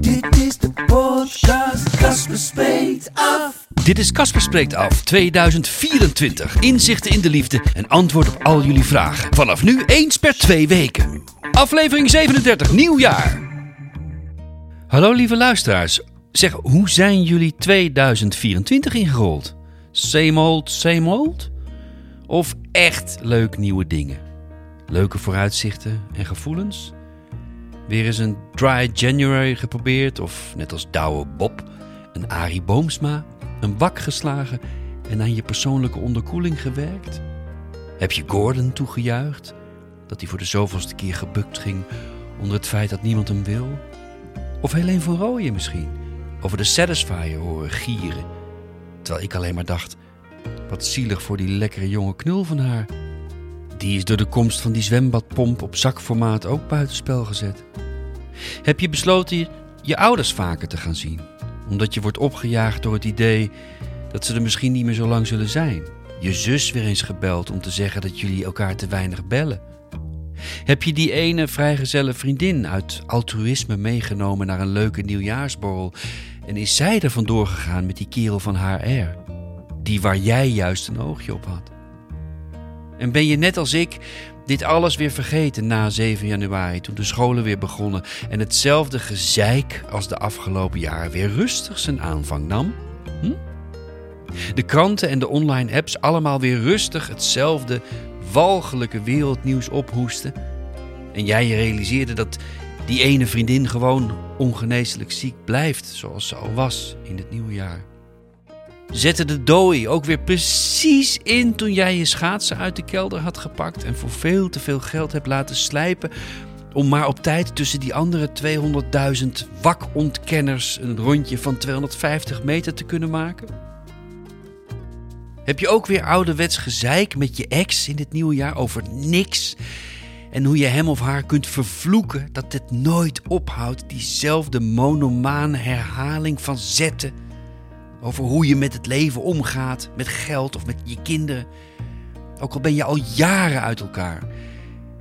Dit is de podcast, Casper spreekt af. Dit is Casper Spreekt Af 2024. Inzichten in de liefde en antwoord op al jullie vragen. Vanaf nu eens per twee weken. Aflevering 37, nieuwjaar. Hallo lieve luisteraars. Zeg, hoe zijn jullie 2024 ingerold? Same old, same old? Of echt leuk nieuwe dingen? Leuke vooruitzichten en gevoelens? Weer eens een dry January geprobeerd? Of net als Douwe Bob, een Arie Boomsma, een wak geslagen en aan je persoonlijke onderkoeling gewerkt? Heb je Gordon toegejuicht? Dat hij voor de zoveelste keer gebukt ging onder het feit dat niemand hem wil? Of Helene van Rooyen misschien? Over de Satisfier horen gieren. Terwijl ik alleen maar dacht, wat zielig voor die lekkere jonge knul van haar. Die is door de komst van die zwembadpomp op zakformaat ook buitenspel gezet. Heb je besloten je, ouders vaker te gaan zien? Omdat je wordt opgejaagd door het idee dat ze er misschien niet meer zo lang zullen zijn. Je zus weer eens gebeld om te zeggen dat jullie elkaar te weinig bellen. Heb je die ene vrijgezelle vriendin uit altruïsme meegenomen naar een leuke nieuwjaarsborrel en is zij er vandoor gegaan met die kerel van HR? Die waar jij juist een oogje op had. En ben je net als ik dit alles weer vergeten na 7 januari, toen de scholen weer begonnen en hetzelfde gezeik als de afgelopen jaren weer rustig zijn aanvang nam? Hm? De kranten en de online apps allemaal weer rustig hetzelfde walgelijke wereldnieuws ophoesten. En jij realiseerde dat die ene vriendin gewoon ongeneeslijk ziek blijft, zoals ze al was in het nieuwe jaar. Zette de dooi ook weer precies in toen jij je schaatsen uit de kelder had gepakt en voor veel te veel geld hebt laten slijpen om maar op tijd tussen die andere 200.000 wakontkenners een rondje van 250 meter te kunnen maken? Heb je ook weer ouderwets gezeik met je ex in dit nieuwe jaar over niks? En hoe je hem of haar kunt vervloeken dat het nooit ophoudt, diezelfde monomane herhaling van zetten. Over hoe je met het leven omgaat, met geld of met je kinderen. Ook al ben je al jaren uit elkaar.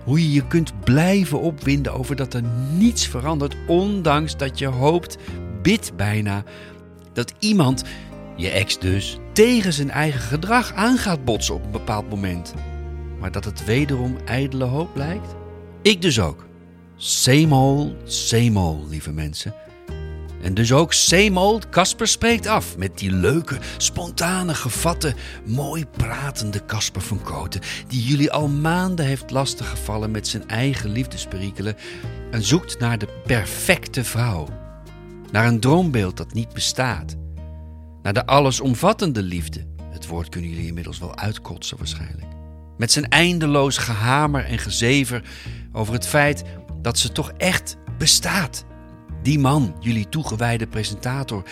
Hoe je je kunt blijven opwinden over dat er niets verandert, ondanks dat je hoopt, bidt bijna, dat iemand, je ex dus, tegen zijn eigen gedrag aan gaat botsen op een bepaald moment. Maar dat het wederom ijdele hoop blijkt? Ik dus ook. Same old, same old, lieve mensen. En dus ook same old Casper spreekt af met die leuke, spontane, gevatte, mooi pratende Casper van Koten, die jullie al maanden heeft lastiggevallen met zijn eigen liefdesperikelen en zoekt naar de perfecte vrouw. Naar een droombeeld dat niet bestaat. Naar de allesomvattende liefde. Het woord kunnen jullie inmiddels wel uitkotsen waarschijnlijk. Met zijn eindeloos gehamer en gezever over het feit dat ze toch echt bestaat. Die man, jullie toegewijde presentator,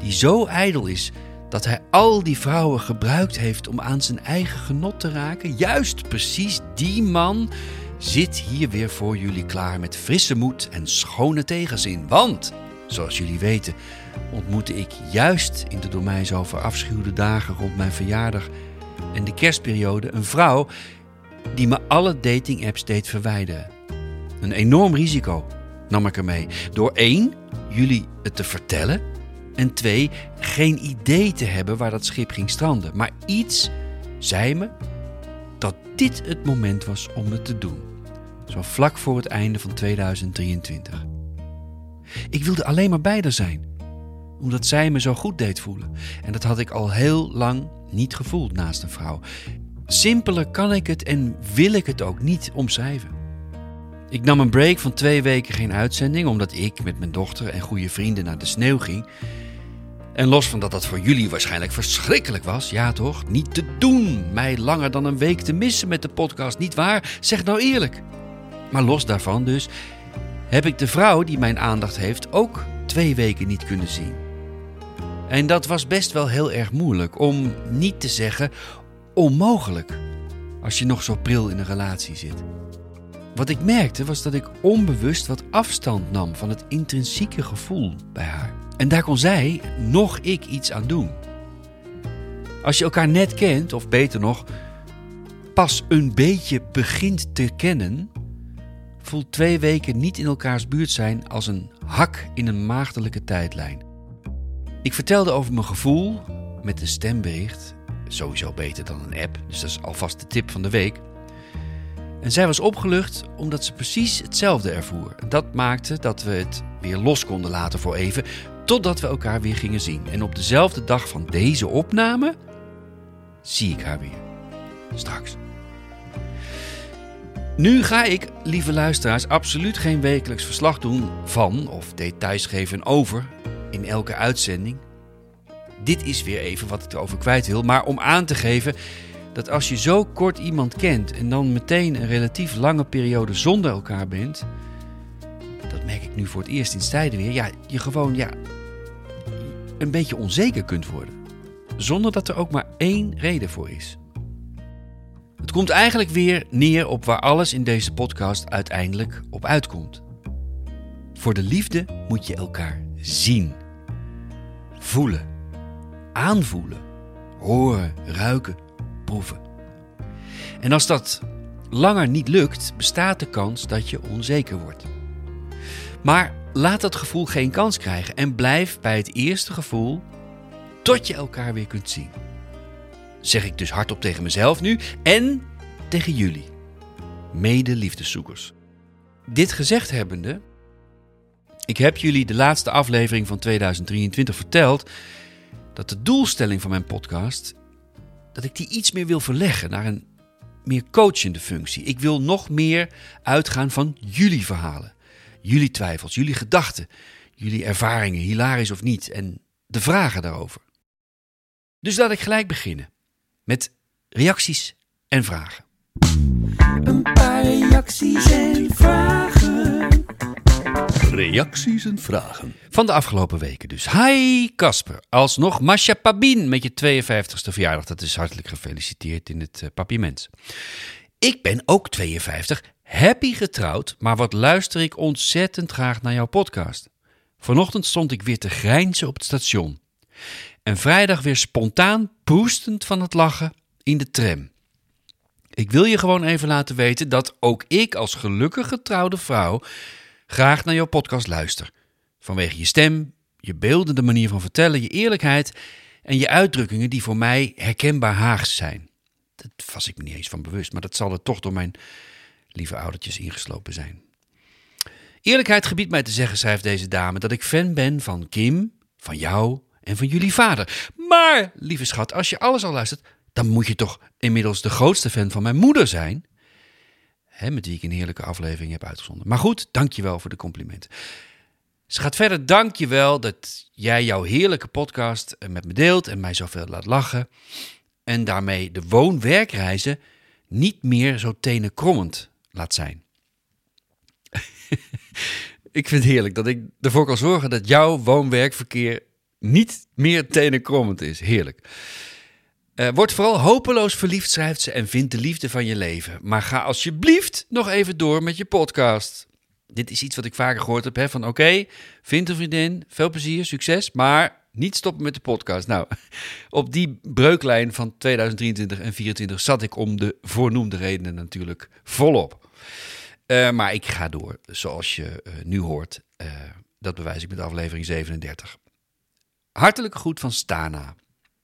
die zo ijdel is dat hij al die vrouwen gebruikt heeft om aan zijn eigen genot te raken. Juist precies die man zit hier weer voor jullie klaar met frisse moed en schone tegenzin. Want, zoals jullie weten, ontmoette ik juist in de door mij zo verafschuwde dagen rond mijn verjaardag en de kerstperiode een vrouw die me alle dating-apps deed verwijderen. Een enorm risico nam ik. Door één, jullie het te vertellen. En twee, geen idee te hebben waar dat schip ging stranden. Maar iets zei me dat dit het moment was om het te doen. Zo vlak voor het einde van 2023. Ik wilde alleen maar bij haar zijn. Omdat zij me zo goed deed voelen. En dat had ik al heel lang niet gevoeld naast een vrouw. Simpeler kan ik het en wil ik het ook niet omschrijven. Ik nam een break van twee weken geen uitzending, omdat ik met mijn dochter en goede vrienden naar de sneeuw ging. En los van dat dat voor jullie waarschijnlijk verschrikkelijk was, ja toch? Niet te doen mij langer dan een week te missen met de podcast, niet waar? Zeg nou eerlijk. Maar los daarvan dus, heb ik de vrouw die mijn aandacht heeft ook twee weken niet kunnen zien. En dat was best wel heel erg moeilijk, om niet te zeggen onmogelijk, als je nog zo pril in een relatie zit. Wat ik merkte was dat ik onbewust wat afstand nam van het intrinsieke gevoel bij haar. En daar kon zij, nog ik, iets aan doen. Als je elkaar net kent, of beter nog, pas een beetje begint te kennen, voelt twee weken niet in elkaars buurt zijn als een hak in een maagdelijke tijdlijn. Ik vertelde over mijn gevoel met een stembericht, sowieso beter dan een app, dus dat is alvast de tip van de week. En zij was opgelucht omdat ze precies hetzelfde ervoer. Dat maakte dat we het weer los konden laten voor even, totdat we elkaar weer gingen zien. En op dezelfde dag van deze opname zie ik haar weer. Straks. Nu ga ik, lieve luisteraars, absoluut geen wekelijks verslag doen van of details geven over in elke uitzending. Dit is weer even wat ik erover kwijt wil, maar om aan te geven dat als je zo kort iemand kent en dan meteen een relatief lange periode zonder elkaar bent, dat merk ik nu voor het eerst in tijden weer, ja, je gewoon ja, een beetje onzeker kunt worden. Zonder dat er ook maar één reden voor is. Het komt eigenlijk weer neer op waar alles in deze podcast uiteindelijk op uitkomt. Voor de liefde moet je elkaar zien, voelen, aanvoelen, horen, ruiken, En als dat langer niet lukt, bestaat de kans dat je onzeker wordt. Maar laat dat gevoel geen kans krijgen en blijf bij het eerste gevoel tot je elkaar weer kunt zien. Zeg ik dus hardop tegen mezelf nu en tegen jullie, mede-liefdeszoekers. Dit gezegd hebbende, ik heb jullie de laatste aflevering van 2023 verteld dat de doelstelling van mijn podcast, dat ik die iets meer wil verleggen naar een meer coachende functie. Ik wil nog meer uitgaan van jullie verhalen, jullie twijfels, jullie gedachten, jullie ervaringen, hilarisch of niet, en de vragen daarover. Dus laat ik gelijk beginnen met reacties en vragen. Een paar reacties en vragen. Reacties en vragen. Van de afgelopen weken dus. Hi Casper, alsnog Masha Pabin met je 52ste verjaardag. Dat is hartelijk gefeliciteerd in het uh. Ik ben ook 52, happy getrouwd, maar wat luister ik ontzettend graag naar jouw podcast. Vanochtend stond ik weer te grijnzen op het station. En vrijdag weer spontaan poestend van het lachen in de tram. Ik wil je gewoon even laten weten dat ook ik als gelukkig getrouwde vrouw graag naar jouw podcast luister. Vanwege je stem, je beeldende manier van vertellen, je eerlijkheid en je uitdrukkingen die voor mij herkenbaar Haags zijn. Dat was ik me niet eens van bewust, maar dat zal er toch door mijn lieve oudertjes ingeslopen zijn. Eerlijkheid gebiedt mij te zeggen, schrijft deze dame, dat ik fan ben van Kim, van jou en van jullie vader. Maar, lieve schat, als je alles al luistert, dan moet je toch inmiddels de grootste fan van mijn moeder zijn. Hè, met wie ik een heerlijke aflevering heb uitgezonden. Maar goed, dankjewel voor de compliment. Ze gaat verder, dankjewel dat jij jouw heerlijke podcast eh, met me deelt en mij zoveel laat lachen. En daarmee de woon-werkreizen niet meer zo tenenkrommend laat zijn. ik vind het heerlijk dat ik ervoor kan zorgen dat jouw woon-werkverkeer niet meer tenenkrommend is. Heerlijk. Uh, word vooral hopeloos verliefd, schrijft ze, en vind de liefde van je leven. Maar ga alsjeblieft nog even door met je podcast. Dit is iets wat ik vaker gehoord heb, hè, van oké, vind een vriendin, veel plezier, succes, maar niet stoppen met de podcast. Nou, op die breuklijn van 2023 en 2024 zat ik om de voornoemde redenen natuurlijk volop. Uh, maar ik ga door, zoals je uh, nu hoort. Uh, dat bewijs ik met aflevering 37. Hartelijke groet van Stana.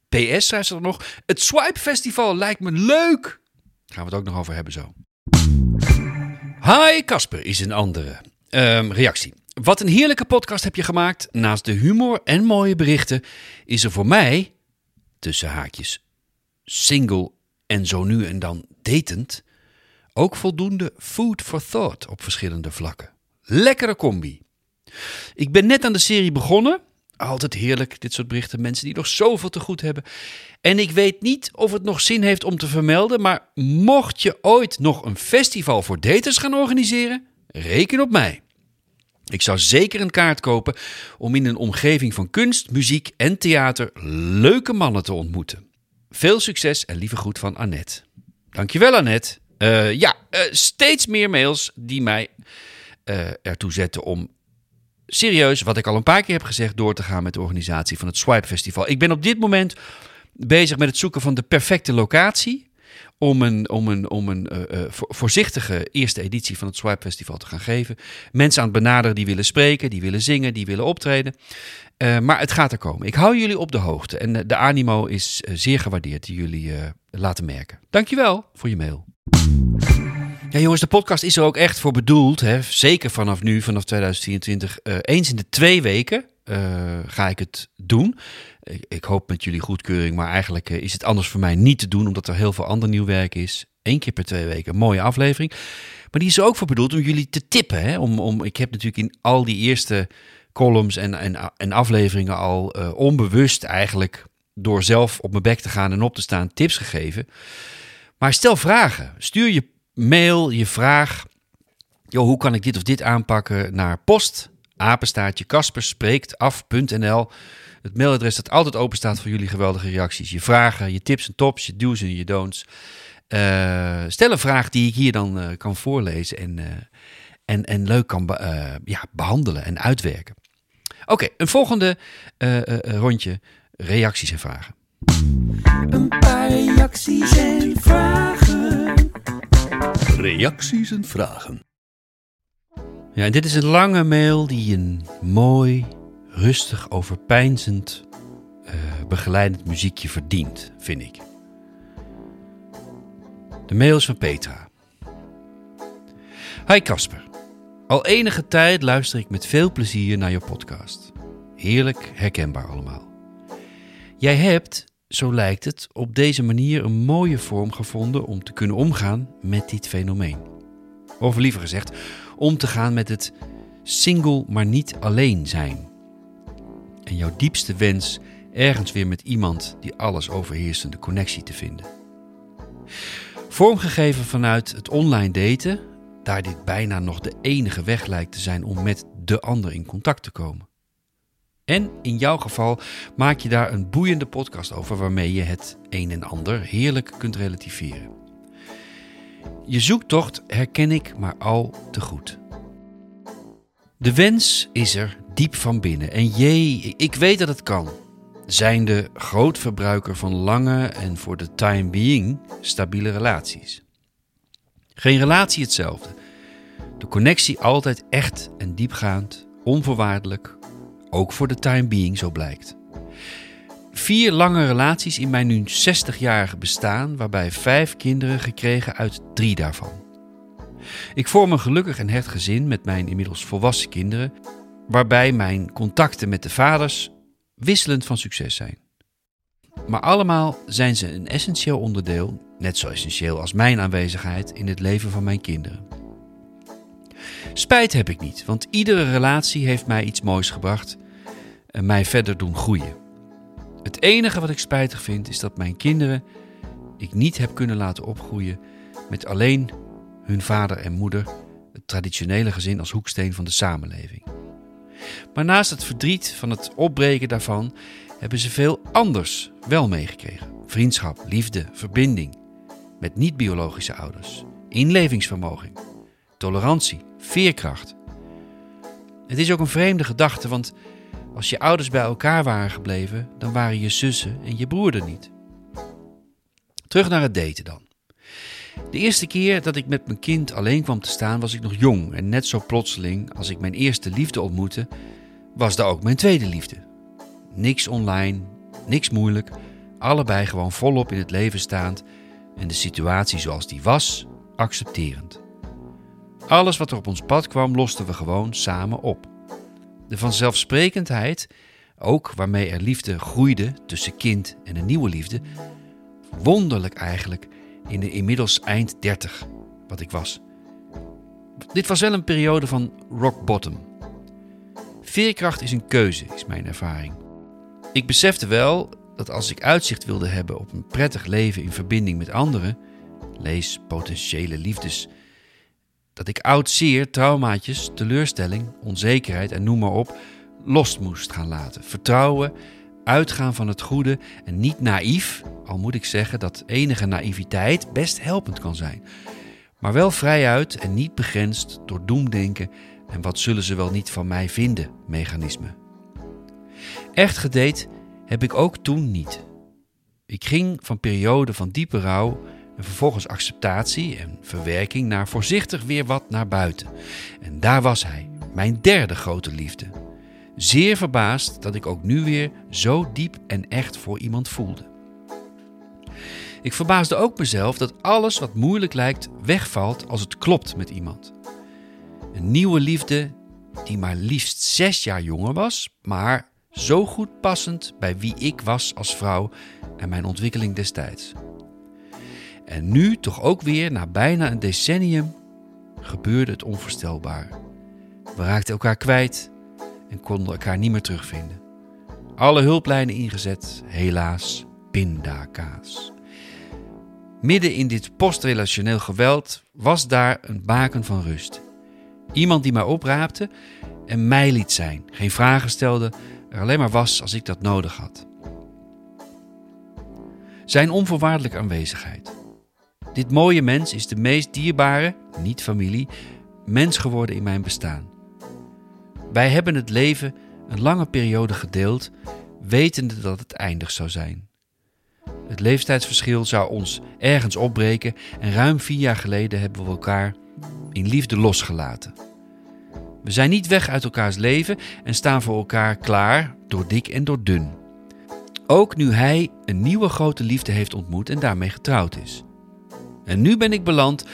PS schrijft ze er nog. Het Swipe Festival lijkt me leuk. Daar gaan we het ook nog over hebben zo. Hi Casper is een andere um, reactie. Wat een heerlijke podcast heb je gemaakt. Naast de humor en mooie berichten is er voor mij, tussen haakjes, single en zo nu en dan datend, ook voldoende food for thought op verschillende vlakken. Lekkere combi. Ik ben net aan de serie begonnen altijd heerlijk, dit soort berichten. Mensen die nog zoveel te goed hebben. En ik weet niet of het nog zin heeft om te vermelden, maar mocht je ooit nog een festival voor daters gaan organiseren, reken op mij. Ik zou zeker een kaart kopen om in een omgeving van kunst, muziek en theater leuke mannen te ontmoeten. Veel succes en lieve groet van Annette. Dankjewel Annette. Eh, ja, eh, steeds meer mails die mij eh, ertoe zetten om serieus, wat ik al een paar keer heb gezegd, door te gaan met de organisatie van het Swipe Festival. Ik ben op dit moment bezig met het zoeken van de perfecte locatie om een, om een, om een eh, eh, vo- voorzichtige eerste editie van het Swipe Festival te gaan geven. Mensen aan het benaderen die willen spreken, die willen zingen, die willen optreden. Eh, maar het gaat er komen. Ik hou jullie op de hoogte en de animo is zeer gewaardeerd die jullie laten merken. Dankjewel voor je mail. Ja, jongens, de podcast is er ook echt voor bedoeld. Hè? Zeker vanaf nu, vanaf 2024. eh, eens in de twee weken eh, ga ik het doen. Ik, hoop met jullie goedkeuring, maar eigenlijk eh, is het anders voor mij niet te doen, omdat er heel veel ander nieuw werk is. Eén keer per twee weken, een mooie aflevering. Maar die is er ook voor bedoeld om jullie te tippen. Hè? Om, om, ik heb natuurlijk in al die eerste columns en, en, en afleveringen al onbewust eigenlijk door zelf op mijn bek te gaan en op te staan tips gegeven. Maar stel vragen. Stuur je mail, je vraag. Joh, hoe kan ik dit of dit aanpakken naar post apenstaartje kasperspreektaf.nl. Het mailadres dat altijd open staat voor jullie geweldige reacties. Je vragen, je tips en tops, je do's en je don'ts. Eh, stel een vraag die ik hier dan eh, kan voorlezen en, eh, en, en leuk kan ja, behandelen en uitwerken. Oké, een volgende rondje reacties en vragen. Een paar reacties en vragen. Reacties en vragen. Ja, dit is een lange mail die een mooi, rustig, overpeinzend, eh, begeleidend muziekje verdient, vind ik. De mail is van Petra. Hi Casper. Al enige tijd luister ik met veel plezier naar je podcast. Heerlijk herkenbaar allemaal. Jij hebt, zo lijkt het, op deze manier een mooie vorm gevonden om te kunnen omgaan met dit fenomeen. Of liever gezegd, om te gaan met het single maar niet alleen zijn. En jouw diepste wens ergens weer met iemand die alles overheersende connectie te vinden. Vormgegeven vanuit het online daten, daar dit bijna nog de enige weg lijkt te zijn om met de ander in contact te komen. En in jouw geval maak je daar een boeiende podcast over waarmee je het een en ander heerlijk kunt relativeren. Je zoektocht herken ik maar al te goed. De wens is er diep van binnen en jee, ik weet dat het kan. Zijnde grootverbruiker van lange en voor de time being stabiele relaties. Geen relatie hetzelfde. De connectie altijd echt en diepgaand, onvoorwaardelijk, ook voor de time being zo blijkt. Vier lange relaties in mijn nu 60-jarige bestaan, waarbij vijf kinderen gekregen uit drie daarvan. Ik vorm een gelukkig en hecht gezin met mijn inmiddels volwassen kinderen, waarbij mijn contacten met de vaders wisselend van succes zijn. Maar allemaal zijn ze een essentieel onderdeel, net zo essentieel als mijn aanwezigheid in het leven van mijn kinderen. Spijt heb ik niet, want iedere relatie heeft mij iets moois gebracht en mij verder doen groeien. Het enige wat ik spijtig vind is dat mijn kinderen ik niet heb kunnen laten opgroeien met alleen hun vader en moeder, het traditionele gezin als hoeksteen van de samenleving. Maar naast het verdriet van het opbreken daarvan hebben ze veel anders wel meegekregen. Vriendschap, liefde, verbinding met niet-biologische ouders, inlevingsvermogen, tolerantie, veerkracht. Het is ook een vreemde gedachte, want als je ouders bij elkaar waren gebleven, dan waren je zussen en je broer er niet. Terug naar het daten dan. De eerste keer dat ik met mijn kind alleen kwam te staan was ik nog jong en net zo plotseling als ik mijn eerste liefde ontmoette, was daar ook mijn tweede liefde. Niks online, niks moeilijk, allebei gewoon volop in het leven staand en de situatie zoals die was, accepterend. Alles wat er op ons pad kwam, losten we gewoon samen op. De vanzelfsprekendheid, ook waarmee er liefde groeide tussen kind en een nieuwe liefde, wonderlijk eigenlijk in de inmiddels eind 30 wat ik was. Dit was wel een periode van rock bottom. Veerkracht is een keuze, is mijn ervaring. Ik besefte wel dat als ik uitzicht wilde hebben op een prettig leven in verbinding met anderen, lees potentiële liefdes, dat ik oud zeer, traumaatjes, teleurstelling, onzekerheid en noem maar op, los moest gaan laten. Vertrouwen, uitgaan van het goede en niet naïef, al moet ik zeggen dat enige naïviteit best helpend kan zijn. Maar wel vrijuit en niet begrensd door doemdenken en wat zullen ze wel niet van mij vinden mechanisme. Echt gedate heb ik ook toen niet. Ik ging van periode van diepe rouw en vervolgens acceptatie en verwerking naar voorzichtig weer wat naar buiten. En daar was hij, mijn derde grote liefde. Zeer verbaasd dat ik ook nu weer zo diep en echt voor iemand voelde. Ik verbaasde ook mezelf dat alles wat moeilijk lijkt wegvalt als het klopt met iemand. Een nieuwe liefde die maar liefst zes jaar jonger was, maar zo goed passend bij wie ik was als vrouw en mijn ontwikkeling destijds. En nu, toch ook weer na bijna een decennium, gebeurde het onvoorstelbaar. We raakten elkaar kwijt en konden elkaar niet meer terugvinden. Alle hulplijnen ingezet, helaas pindakaas. Midden in dit postrelationeel geweld was daar een baken van rust. Iemand die mij opraapte en mij liet zijn, geen vragen stelde, er alleen maar was als ik dat nodig had. Zijn onvoorwaardelijke aanwezigheid. Dit mooie mens is de meest dierbare, niet familie, mens geworden in mijn bestaan. Wij hebben het leven een lange periode gedeeld, wetende dat het eindig zou zijn. Het leeftijdsverschil zou ons ergens opbreken en ruim vier jaar geleden hebben we elkaar in liefde losgelaten. We zijn niet weg uit elkaars leven en staan voor elkaar klaar door dik en door dun. Ook nu hij een nieuwe grote liefde heeft ontmoet en daarmee getrouwd is. En nu ben ik beland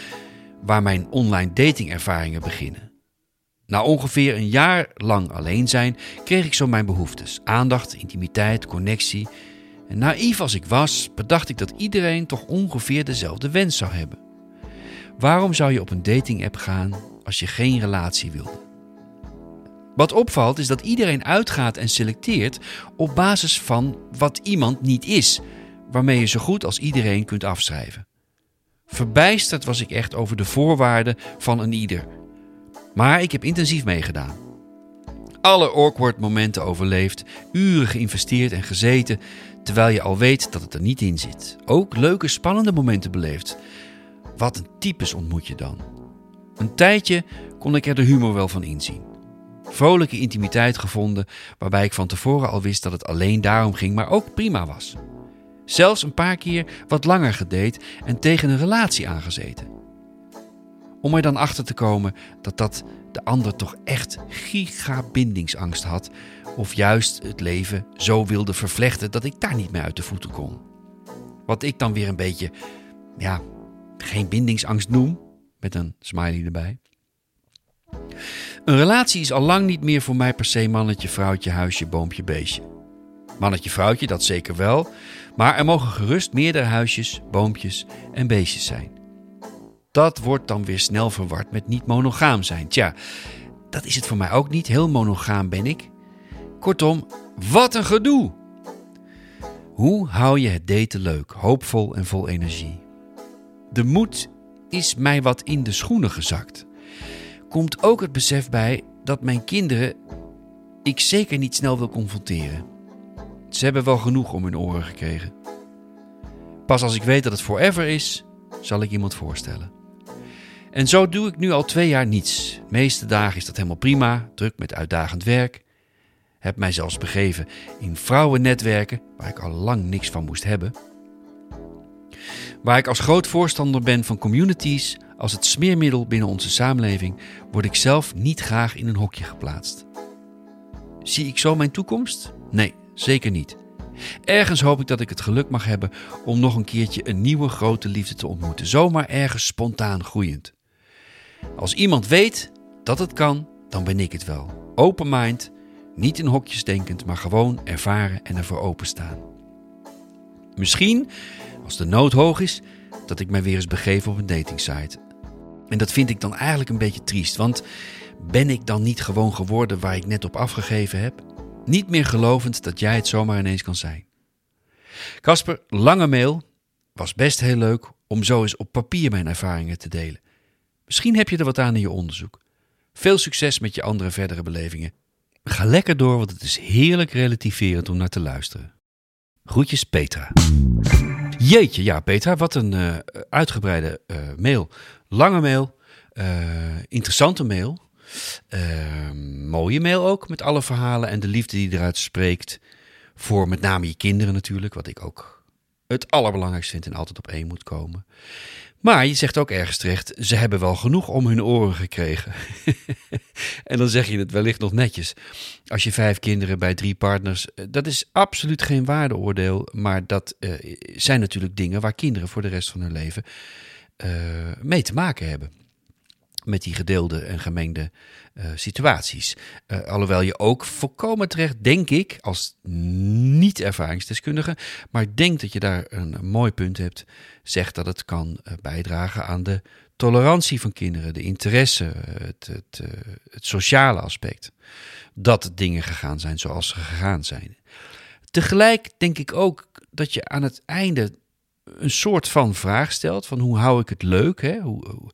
waar mijn online datingervaringen beginnen. Na ongeveer een jaar lang alleen zijn, kreeg ik zo mijn behoeftes: aandacht, intimiteit, connectie. En naïef als ik was, bedacht ik dat iedereen toch ongeveer dezelfde wens zou hebben. Waarom zou je op een dating-app gaan als je geen relatie wilde? Wat opvalt is dat iedereen uitgaat en selecteert op basis van wat iemand niet is, waarmee je zo goed als iedereen kunt afschrijven. Verbijsterd was ik echt over de voorwaarden van een ieder. Maar ik heb intensief meegedaan. Alle awkward momenten overleefd, uren geïnvesteerd en gezeten, terwijl je al weet dat het er niet in zit. Ook leuke, spannende momenten beleefd. Wat een types ontmoet je dan. Een tijdje kon ik er de humor wel van inzien. Vrolijke intimiteit gevonden, waarbij ik van tevoren al wist dat het alleen daarom ging, maar ook prima was. Zelfs een paar keer wat langer gedate en tegen een relatie aangezeten. Om er dan achter te komen dat dat de ander toch echt gigabindingsangst had, of juist het leven zo wilde vervlechten dat ik daar niet meer uit de voeten kon. Wat ik dan weer een beetje, ja, geen bindingsangst noem, met een smiley erbij. Een relatie is al lang niet meer voor mij per se mannetje, vrouwtje, huisje, boompje, beestje. Mannetje, vrouwtje, dat zeker wel, maar er mogen gerust meerdere huisjes, boompjes en beestjes zijn. Dat wordt dan weer snel verward met niet monogaam zijn. Tja, dat is het voor mij ook niet. Heel monogaam ben ik. Kortom, wat een gedoe! Hoe hou je het daten leuk, hoopvol en vol energie? De moed is mij wat in de schoenen gezakt. Komt ook het besef bij dat mijn kinderen ik zeker niet snel wil confronteren. Ze hebben wel genoeg om hun oren gekregen. Pas als ik weet dat het forever is, zal ik iemand voorstellen. En zo doe ik nu al twee jaar niets. Meeste dagen is dat helemaal prima, druk met uitdagend werk. Heb mij zelfs begeven in vrouwennetwerken, waar ik al lang niks van moest hebben. Waar ik als groot voorstander ben van communities als het smeermiddel binnen onze samenleving, word ik zelf niet graag in een hokje geplaatst. Zie ik zo mijn toekomst? Nee, zeker niet. Ergens hoop ik dat ik het geluk mag hebben om nog een keertje een nieuwe grote liefde te ontmoeten, zomaar ergens spontaan groeiend. Als iemand weet dat het kan, dan ben ik het wel. Open mind, niet in hokjes denkend, maar gewoon ervaren en ervoor openstaan. Misschien, als de nood hoog is, dat ik mij weer eens begeef op een datingsite. En dat vind ik dan eigenlijk een beetje triest, want ben ik dan niet gewoon geworden waar ik net op afgegeven heb? Niet meer gelovend dat jij het zomaar ineens kan zijn. Casper, lange mail. Was best heel leuk om zo eens op papier mijn ervaringen te delen. Misschien heb je er wat aan in je onderzoek. Veel succes met je andere verdere belevingen. Ga lekker door, want het is heerlijk relativerend om naar te luisteren. Groetjes Petra. Jeetje, ja Petra, wat een uh, uitgebreide uh, mail. Lange mail, uh, interessante mail. Mooie mail ook, met alle verhalen en de liefde die eruit spreekt. Voor met name je kinderen natuurlijk, wat ik ook het allerbelangrijkste vind en altijd op één moet komen. Maar je zegt ook ergens terecht, ze hebben wel genoeg om hun oren gekregen. en dan zeg je het wellicht nog netjes. Als je vijf kinderen bij drie partners, eh, dat is absoluut geen waardeoordeel. Maar dat uh, zijn natuurlijk dingen waar kinderen voor de rest van hun leven uh, mee te maken hebben met die gedeelde en gemengde uh, situaties. Uh, alhoewel je ook volkomen terecht, denk ik, als niet-ervaringsdeskundige, maar denk dat je daar een, mooi punt hebt, zegt dat het kan uh, bijdragen aan de tolerantie van kinderen, de interesse, het, het, het sociale aspect. Dat dingen gegaan zijn zoals ze gegaan zijn. Tegelijk denk ik ook dat je aan het einde een soort van vraag stelt: van hoe hou ik het leuk? Hè? Hoe,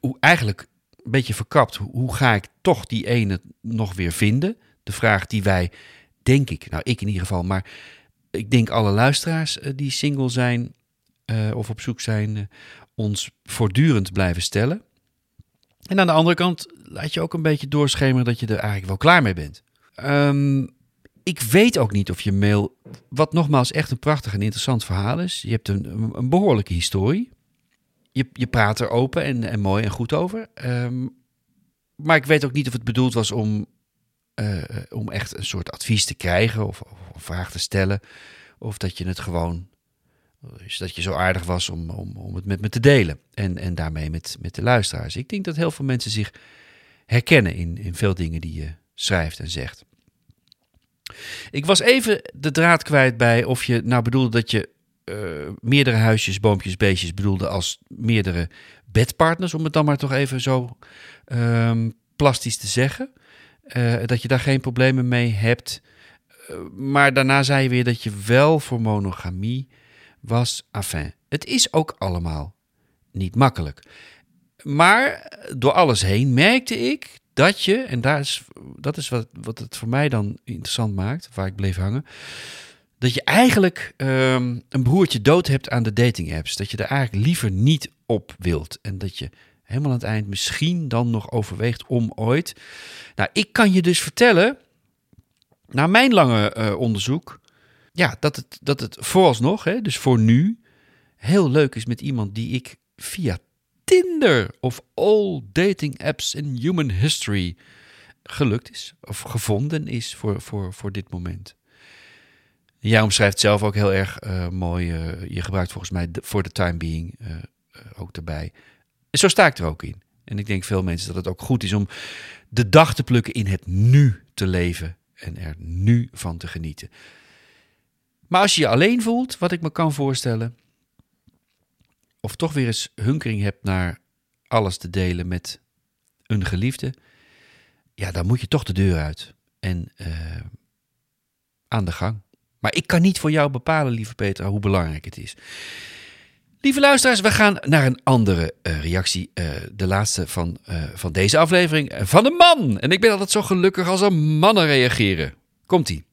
hoe eigenlijk een beetje verkapt, hoe ga ik toch die ene nog weer vinden? De vraag die wij, denk ik, nou ik in ieder geval, maar ik denk alle luisteraars uh, die single zijn uh, of op zoek zijn, uh, ons voortdurend blijven stellen. En aan de andere kant laat je ook een beetje doorschemeren dat je er eigenlijk wel klaar mee bent. Um, ik weet ook niet of je mail, wat nogmaals echt een prachtig en interessant verhaal is. Je hebt een, een behoorlijke historie je, je praat er open en, en mooi en goed over. Um, maar ik weet ook niet of het bedoeld was om, uh, om echt een soort advies te krijgen of, of, een vraag te stellen. Of dat je het gewoon, dus dat je zo aardig was om, om, om het met me te delen. En, en daarmee met, met de luisteraars. Ik denk dat heel veel mensen zich herkennen in, in veel dingen die je schrijft en zegt. Ik was even de draad kwijt bij of je nou bedoelde dat je uh, meerdere huisjes, boompjes, beestjes bedoelde als meerdere bedpartners, om het dan maar toch even zo um, plastisch te zeggen. Uh, dat je daar geen problemen mee hebt. Uh, maar daarna zei je weer dat je wel voor monogamie was. Enfin, het is ook allemaal niet makkelijk. Maar door alles heen merkte ik dat je, en daar is, dat is wat, wat het voor mij dan interessant maakt, waar ik bleef hangen dat je eigenlijk um, een broertje dood hebt aan de dating apps. Dat je er eigenlijk liever niet op wilt. En dat je helemaal aan het eind misschien dan nog overweegt om ooit. Nou, ik kan je dus vertellen, na mijn lange uh, onderzoek, ja, dat het, dat het vooralsnog, hè, dus voor nu, heel leuk is met iemand die ik via Tinder of all dating apps in human history gelukt is of gevonden is voor, voor, voor dit moment. Jij omschrijft zelf ook heel erg uh, mooi. Uh, je gebruikt volgens mij voor de time being uh, ook erbij. Zo sta ik er ook in. En ik denk veel mensen dat het ook goed is om de dag te plukken in het nu te leven en er nu van te genieten. Maar als je je alleen voelt, wat ik me kan voorstellen, of toch weer eens hunkering hebt naar alles te delen met een geliefde, ja, dan moet je toch de deur uit en aan de gang. Maar ik kan niet voor jou bepalen, lieve Peter, hoe belangrijk het is. Lieve luisteraars, we gaan naar een andere uh, reactie. Uh, de laatste van, uh, van deze aflevering. Van een man. En ik ben altijd zo gelukkig als er mannen reageren. Komt-ie.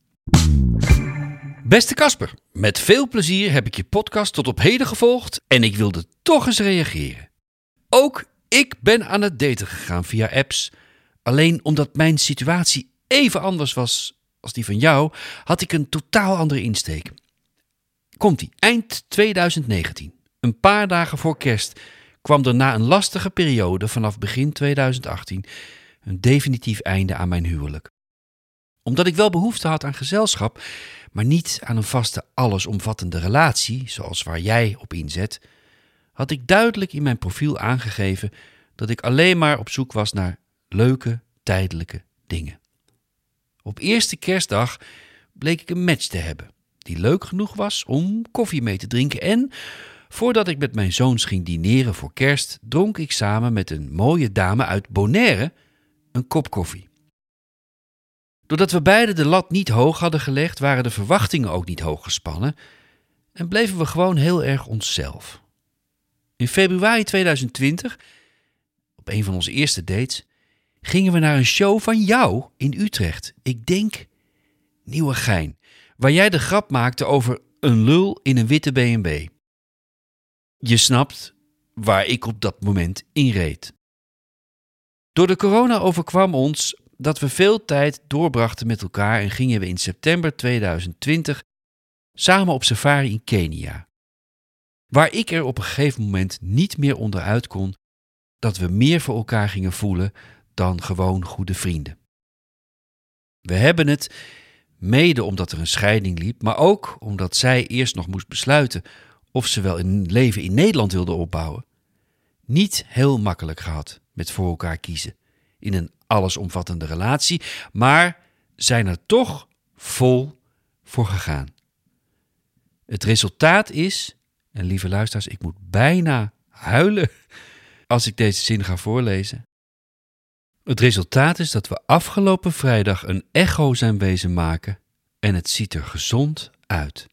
Beste Casper, met veel plezier heb ik je podcast tot op heden gevolgd en ik wilde toch eens reageren. Ook ik ben aan het daten gegaan via apps. Alleen omdat mijn situatie even anders was als die van jou, had ik een totaal andere insteek. Komt-ie, eind 2019, een paar dagen voor kerst, kwam er na een lastige periode vanaf begin 2018 een definitief einde aan mijn huwelijk. Omdat ik wel behoefte had aan gezelschap, maar niet aan een vaste allesomvattende relatie, zoals waar jij op inzet, had ik duidelijk in mijn profiel aangegeven dat ik alleen maar op zoek was naar leuke, tijdelijke dingen. Op eerste kerstdag bleek ik een match te hebben, die leuk genoeg was om koffie mee te drinken en, voordat ik met mijn zoons ging dineren voor kerst, dronk ik samen met een mooie dame uit Bonaire een kop koffie. Doordat we beiden de lat niet hoog hadden gelegd, waren de verwachtingen ook niet hoog gespannen en bleven we gewoon heel erg onszelf. In februari 2020 een van onze eerste dates, gingen we naar een show van jou in Utrecht. Ik denk Nieuwegein, waar jij de grap maakte over een lul in een witte B&B. Je snapt waar ik op dat moment in reed. Door de corona overkwam ons dat we veel tijd doorbrachten met elkaar en gingen we in september 2020 samen op safari in Kenia. Waar ik er op een gegeven moment niet meer onderuit kon dat we meer voor elkaar gingen voelen dan gewoon goede vrienden. We hebben het, mede omdat er een scheiding liep, maar ook omdat zij eerst nog moest besluiten of ze wel een leven in Nederland wilde opbouwen, niet heel makkelijk gehad met voor elkaar kiezen in een allesomvattende relatie, maar zijn er toch vol voor gegaan. Het resultaat is, en lieve luisteraars, ik moet bijna huilen als ik deze zin ga voorlezen. Het resultaat is dat we afgelopen vrijdag een echo zijn wezen maken en het ziet er gezond uit.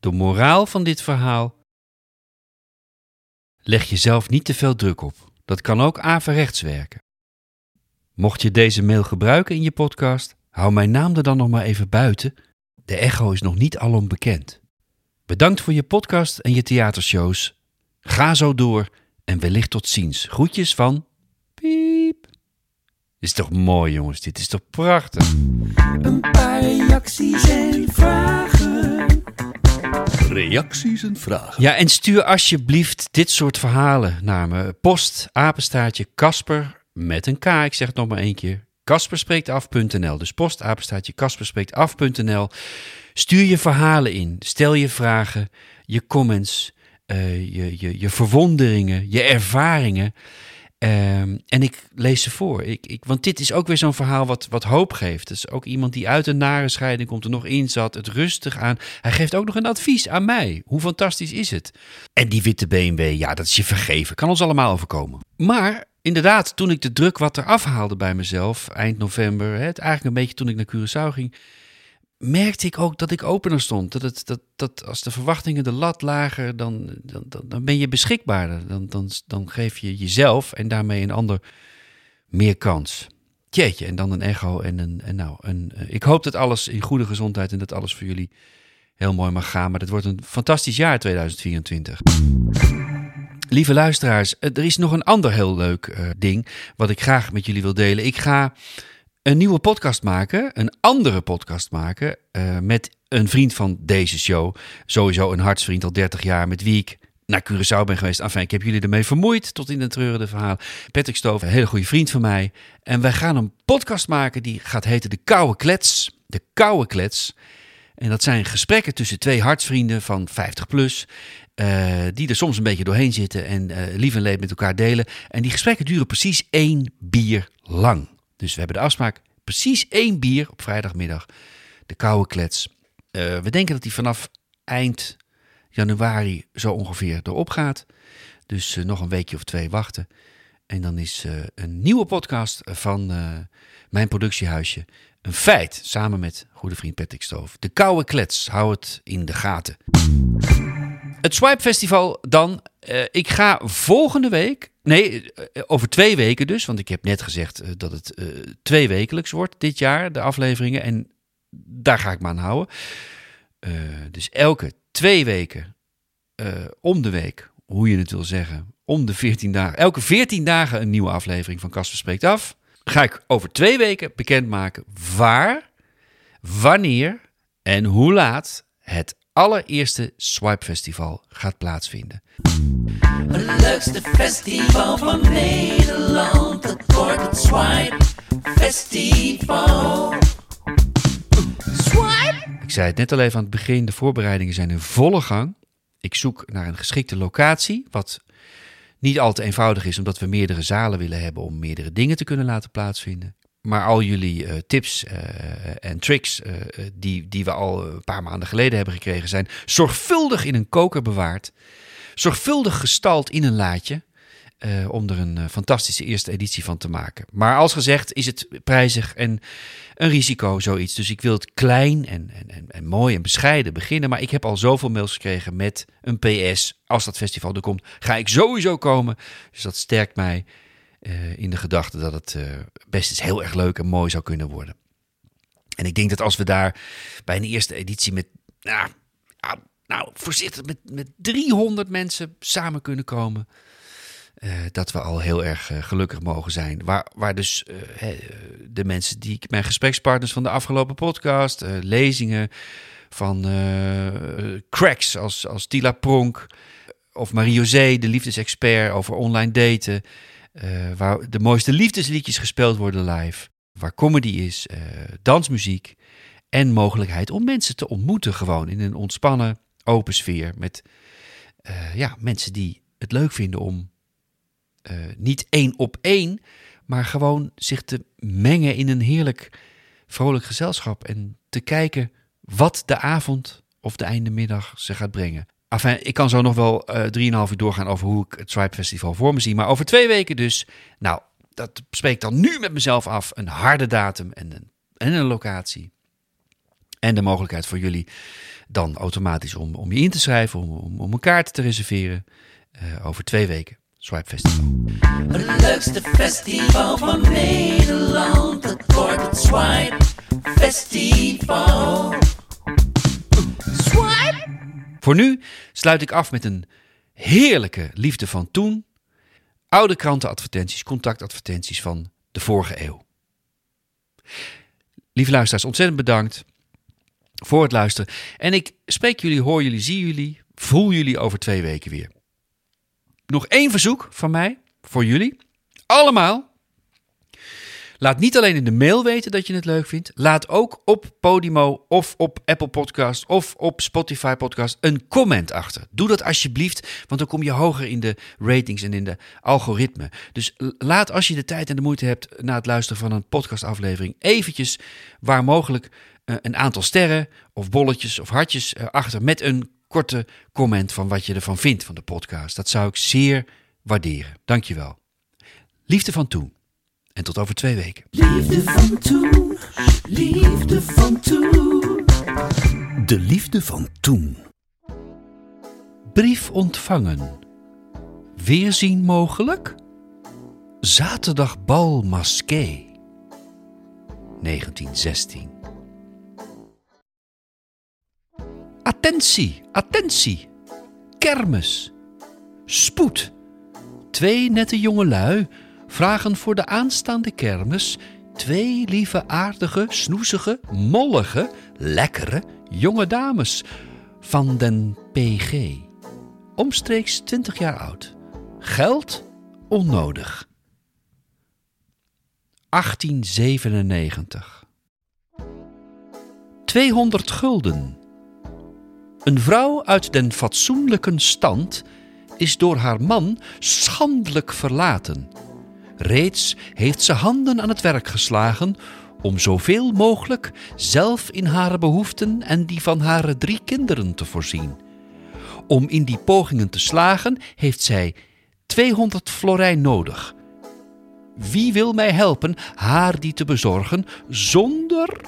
De moraal van dit verhaal: leg jezelf niet te veel druk op. Dat kan ook averechts werken. Mocht je deze mail gebruiken in je podcast, hou mijn naam er dan nog maar even buiten. De echo is nog niet alom bekend. Bedankt voor je podcast en je theatershows. Ga zo door en wellicht tot ziens. Groetjes van. Dit is toch mooi, jongens? Dit is toch prachtig? Een paar reacties en vragen. Reacties en vragen. Ja, en stuur alsjeblieft dit soort verhalen naar me. Post, apenstaartje, Kasper, met een K. Ik zeg het nog maar één keer. Kasperspreektaf.nl. Dus post, apenstaartje, kasperspreektaf.nl. Stuur je verhalen in. Stel je vragen, je comments, eh, je, je, je verwonderingen, je ervaringen. Ehm, en ik lees ze voor. Ik, ik, want dit is ook weer zo'n verhaal wat, wat hoop geeft. Is ook iemand die uit een nare scheiding komt, er nog in zat, het rustig aan. Hij geeft ook nog een advies aan mij. Hoe fantastisch is het? En die witte BMW, ja, dat is je vergeven. Kan ons allemaal overkomen. Maar inderdaad, toen ik de druk wat eraf haalde bij mezelf, eind november, het eigenlijk een beetje toen ik naar Curaçao ging, merkte ik ook dat ik opener stond. Dat, het, dat, dat als de verwachtingen de lat lager, dan, dan, dan, ben je beschikbaarder. Dan, dan, dan geef je jezelf en daarmee een ander meer kans. Jeetje, en dan een echo en een. En nou, een, eh, ik hoop dat alles in goede gezondheid en dat alles voor jullie heel mooi mag gaan. Maar het wordt een fantastisch jaar 2024. Lieve luisteraars, eh, er is nog een ander heel leuk eh, ding wat ik graag met jullie wil delen. Ik ga een nieuwe podcast maken, een andere podcast maken eh, met een vriend van deze show. Sowieso een hartsvriend al 30 jaar met wie ik naar Curaçao ben geweest. Enfin, ik heb jullie ermee vermoeid tot in het treurende verhaal. Patrick Stoof, een hele goede vriend van mij. En wij gaan een podcast maken die gaat heten De Koude Klets. De Koude Klets. En dat zijn gesprekken tussen twee hartsvrienden van 50 plus. eh, die er soms een beetje doorheen zitten en eh, lief en leed met elkaar delen. En die gesprekken duren precies één bier lang. Dus we hebben de afspraak precies één bier op vrijdagmiddag. De koude klets. Eh, we denken dat die vanaf eind januari zo ongeveer erop gaat. Dus eh, nog een weekje of twee wachten. En dan is eh, een nieuwe podcast van mijn productiehuisje een feit. Samen met goede vriend Patrick Stoof. De koude klets. Hou het in de gaten. Het Swipe Festival dan. Eh, ik ga volgende week. Nee, eh, over twee weken dus. Want ik heb net gezegd eh, dat het twee wekelijks wordt dit jaar, de afleveringen. En daar ga ik me aan houden. Dus elke twee weken, om de week, hoe je het wil zeggen, om de 14 dagen. Elke 14 dagen een nieuwe aflevering van Kasper Spreekt Af. Ga ik over twee weken bekendmaken waar, wanneer en hoe laat het allereerste Swipe Festival gaat plaatsvinden. Het leukste festival van Nederland. Het Swipe Festival. Swipe! Ik zei het net al even aan het begin, de voorbereidingen zijn in volle gang. Ik zoek naar een geschikte locatie, wat niet al te eenvoudig is, omdat we meerdere zalen willen hebben om meerdere dingen te kunnen laten plaatsvinden. Maar al jullie eh, tips eh, en tricks eh, die, die we al een paar maanden geleden hebben gekregen, zijn zorgvuldig in een koker bewaard. Zorgvuldig gestald in een laadje. om er een fantastische eerste editie van te maken. Maar als gezegd is het prijzig en een risico, zoiets. Dus ik wil het klein en, en, en mooi en bescheiden beginnen. Maar ik heb al zoveel mails gekregen met een PS. Als dat festival er komt, ga ik sowieso komen. Dus dat sterkt mij. Eh, in de gedachte dat het eh, best eens heel erg leuk en mooi zou kunnen worden. En ik denk dat als we daar bij een eerste editie met, nou, nou voorzichtig, met, met 300 mensen samen kunnen komen. eh, dat we al heel erg gelukkig mogen zijn. Waar, waar dus de mensen die ik, mijn gesprekspartners van de afgelopen podcast, lezingen van cracks als, als Tila Pronk of Marie-José, de liefdesexpert over online daten. Eh, waar de mooiste liefdesliedjes gespeeld worden live. Waar comedy is, eh, dansmuziek en mogelijkheid om mensen te ontmoeten gewoon in een ontspannen, open sfeer. Met eh, ja, mensen die het leuk vinden om niet één op één, maar gewoon zich te mengen in een heerlijk, vrolijk gezelschap. En te kijken wat de avond of de eindemiddag ze gaat brengen. Enfin, ik kan zo nog wel eh 3,5 uur doorgaan over hoe ik het Tribe Festival voor me zie. Maar over twee weken dus, nou, dat spreek dan nu met mezelf af. Een harde datum en een, en een locatie. En de mogelijkheid voor jullie dan automatisch om, om je in te schrijven, om, om, om een kaart te reserveren. eh, over twee weken. Swipe Festival. Het leukste festival van Nederland, het het Swipe Festival. Swipe! Voor nu sluit ik af met een heerlijke liefde van toen. Oude krantenadvertenties, contactadvertenties van de vorige eeuw. Lieve luisteraars, ontzettend bedankt voor het luisteren. En ik spreek jullie, hoor jullie, zie jullie, voel jullie over twee weken weer. Nog één verzoek van mij voor jullie. Allemaal. Laat niet alleen in de mail weten dat je het leuk vindt. Laat ook op Podimo of op Apple Podcast of op Spotify Podcast een comment achter. Doe dat alsjeblieft, want dan kom je hoger in de ratings en in de algoritme. Dus laat als je de tijd en de moeite hebt na het luisteren van een podcastaflevering eventjes waar mogelijk eh, een aantal sterren of bolletjes of hartjes eh, achter met een korte comment van wat je ervan vindt van de podcast. Dat zou ik zeer waarderen. Dankjewel. Liefde van toen. En tot over twee weken. Liefde van toen, liefde van toen. De liefde van toen. Brief ontvangen. Weerzien mogelijk? Zaterdag bal masqué. 1916. Attentie, attentie. Kermis. Spoed. Twee nette jongelui vragen voor de aanstaande kermis twee lieve, aardige, snoezige, mollige, lekkere jonge dames van den PG. Omstreeks 20 jaar oud. Geld onnodig. 1897. 200 gulden. Een vrouw uit den fatsoenlijken stand is door haar man schandelijk verlaten. Reeds heeft ze handen aan het werk geslagen om zoveel mogelijk zelf in haar behoeften en die van haar drie kinderen te voorzien. Om in die pogingen te slagen heeft zij 200 florijn nodig. Wie wil mij helpen haar die te bezorgen zonder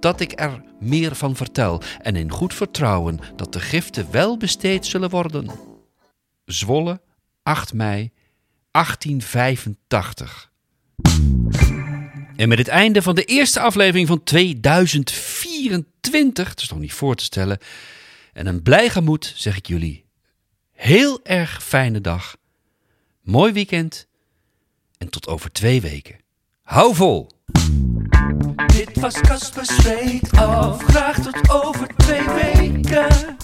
dat ik er meer van vertel en in goed vertrouwen dat de giften wel besteed zullen worden? Zwolle, 8 mei 1885. En met het einde van de eerste aflevering van 2024, dat is toch niet voor te stellen, en een blij gemoed zeg ik jullie heel erg fijne dag, mooi weekend en tot over twee weken. Hou vol! Dit was Casper Zweet af, graag tot over twee weken.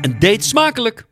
En date smakelijk!